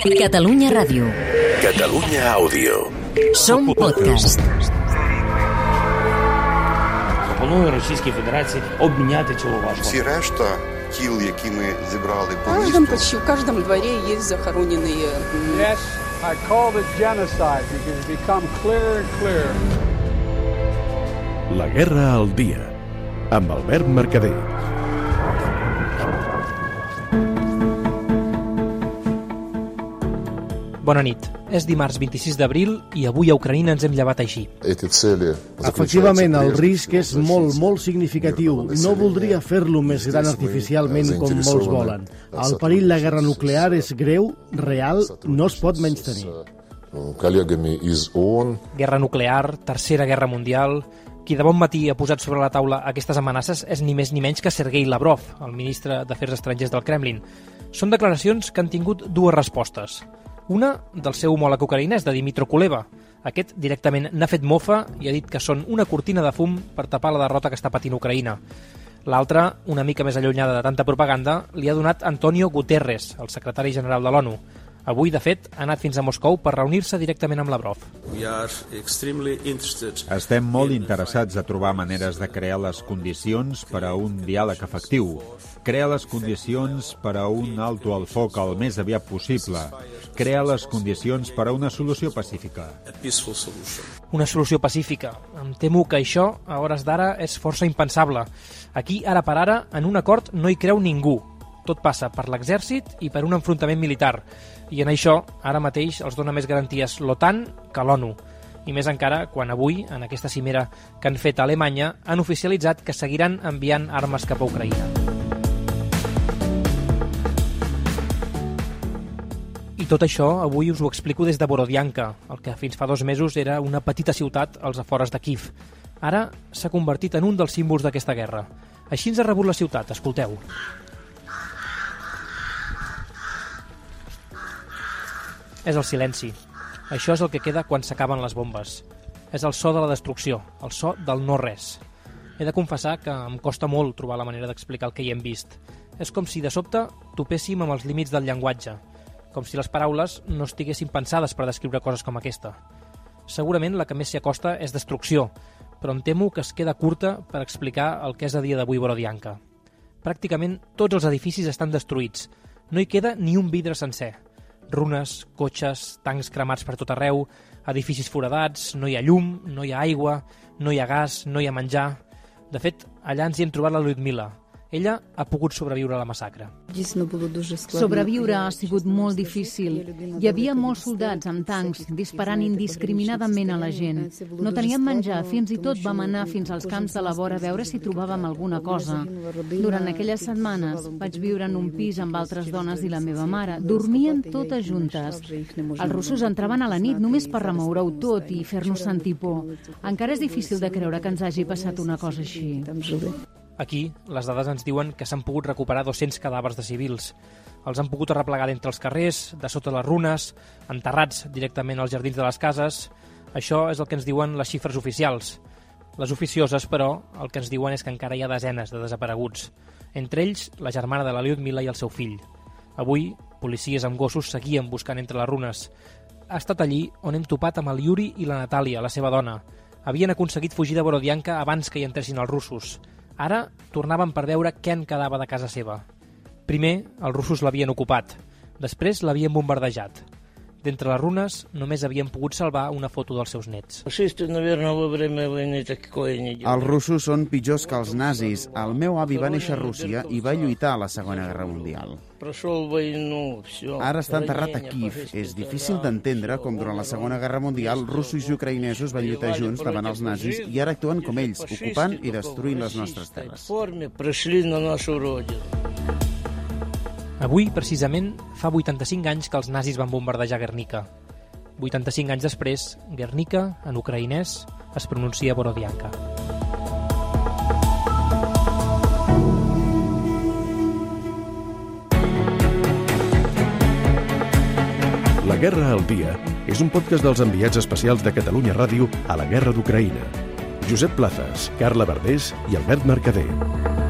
Catalunya Ràdio. Catalunya Àudio. Som podcast. Пропоную Російській Федерації обміняти цю важку. Всі решта тіл, які ми зібрали по місту, почти в каждом дворе есть захороненные м, Yes, I called it genocide because it's become clearer and clearer. La guerra al dia. Amb Albert Mercader. Bona nit. És dimarts 26 d'abril i avui a Ucraïna ens hem llevat així. Efectivament, el risc és molt, molt significatiu. No voldria fer-lo més gran artificialment com molts volen. El perill de la guerra nuclear és greu, real, no es pot menys tenir. Guerra nuclear, Tercera Guerra Mundial, qui de bon matí ha posat sobre la taula aquestes amenaces és ni més ni menys que Sergei Lavrov, el ministre d'Afers Estrangers del Kremlin. Són declaracions que han tingut dues respostes. Una del seu homòleg ucraïnès, de Dimitro Kuleva. Aquest directament n'ha fet mofa i ha dit que són una cortina de fum per tapar la derrota que està patint Ucraïna. L'altra, una mica més allunyada de tanta propaganda, li ha donat Antonio Guterres, el secretari general de l'ONU. Avui, de fet, ha anat fins a Moscou per reunir-se directament amb Lavrov. Estem molt interessats a trobar maneres de crear les condicions per a un diàleg efectiu, crear les condicions per a un alto al foc el més aviat possible, crear les condicions per a una solució pacífica. Una solució pacífica. Em temo que això, a hores d'ara, és força impensable. Aquí, ara per ara, en un acord no hi creu ningú. Tot passa per l'exèrcit i per un enfrontament militar. I en això, ara mateix, els dona més garanties l'OTAN que l'ONU. I més encara quan avui, en aquesta cimera que han fet a Alemanya, han oficialitzat que seguiran enviant armes cap a Ucraïna. I tot això avui us ho explico des de Borodianka, el que fins fa dos mesos era una petita ciutat als afores de Kiev. Ara s'ha convertit en un dels símbols d'aquesta guerra. Així ens ha rebut la ciutat, escolteu. És el silenci. Això és el que queda quan s'acaben les bombes. És el so de la destrucció, el so del no-res. He de confessar que em costa molt trobar la manera d'explicar el que hi hem vist. És com si de sobte topéssim amb els límits del llenguatge, com si les paraules no estiguessin pensades per descriure coses com aquesta. Segurament la que més s'hi acosta és destrucció, però em temo que es queda curta per explicar el que és a dia d'avui Borodianka. Pràcticament tots els edificis estan destruïts. No hi queda ni un vidre sencer. Runes, cotxes, tancs cremats per tot arreu, edificis foradats, no hi ha llum, no hi ha aigua, no hi ha gas, no hi ha menjar... De fet, allà ens hi hem trobat la Ludmila. Ella ha pogut sobreviure a la massacre. Sobreviure ha sigut molt difícil. Hi havia molts soldats amb tancs disparant indiscriminadament a la gent. No teníem menjar, fins i tot vam anar fins als camps de la vora a veure si trobàvem alguna cosa. Durant aquelles setmanes vaig viure en un pis amb altres dones i la meva mare. Dormien totes juntes. Els russos entraven a la nit només per remoure-ho tot i fer-nos sentir por. Encara és difícil de creure que ens hagi passat una cosa així. Aquí, les dades ens diuen que s'han pogut recuperar 200 cadàvers de civils. Els han pogut arreplegar d'entre els carrers, de sota les runes, enterrats directament als jardins de les cases. Això és el que ens diuen les xifres oficials. Les oficioses, però, el que ens diuen és que encara hi ha desenes de desapareguts. Entre ells, la germana de la Lyudmila i el seu fill. Avui, policies amb gossos seguien buscant entre les runes. Ha estat allí on hem topat amb el Yuri i la Natàlia, la seva dona. Havien aconseguit fugir de Borodianka abans que hi entressin els russos. Ara tornaven per veure què en quedava de casa seva. Primer, els russos l'havien ocupat. Després l'havien bombardejat. D'entre les runes només havien pogut salvar una foto dels seus nets. Els russos són pitjors que els nazis. El meu avi va néixer a Rússia i va lluitar a la Segona Guerra Mundial. Ara està enterrat a Kiev. És difícil d'entendre com durant la Segona Guerra Mundial russos i ucraïnesos van lluitar junts davant els nazis i ara actuen com ells, ocupant i destruint les nostres terres. Avui, precisament, fa 85 anys que els nazis van bombardejar Guernica. 85 anys després, Guernica, en ucraïnès, es pronuncia Borodianka. La Guerra al dia és un podcast dels enviats especials de Catalunya Ràdio a la Guerra d'Ucraïna. Josep Plazas, Carla Verdés i Albert Mercader.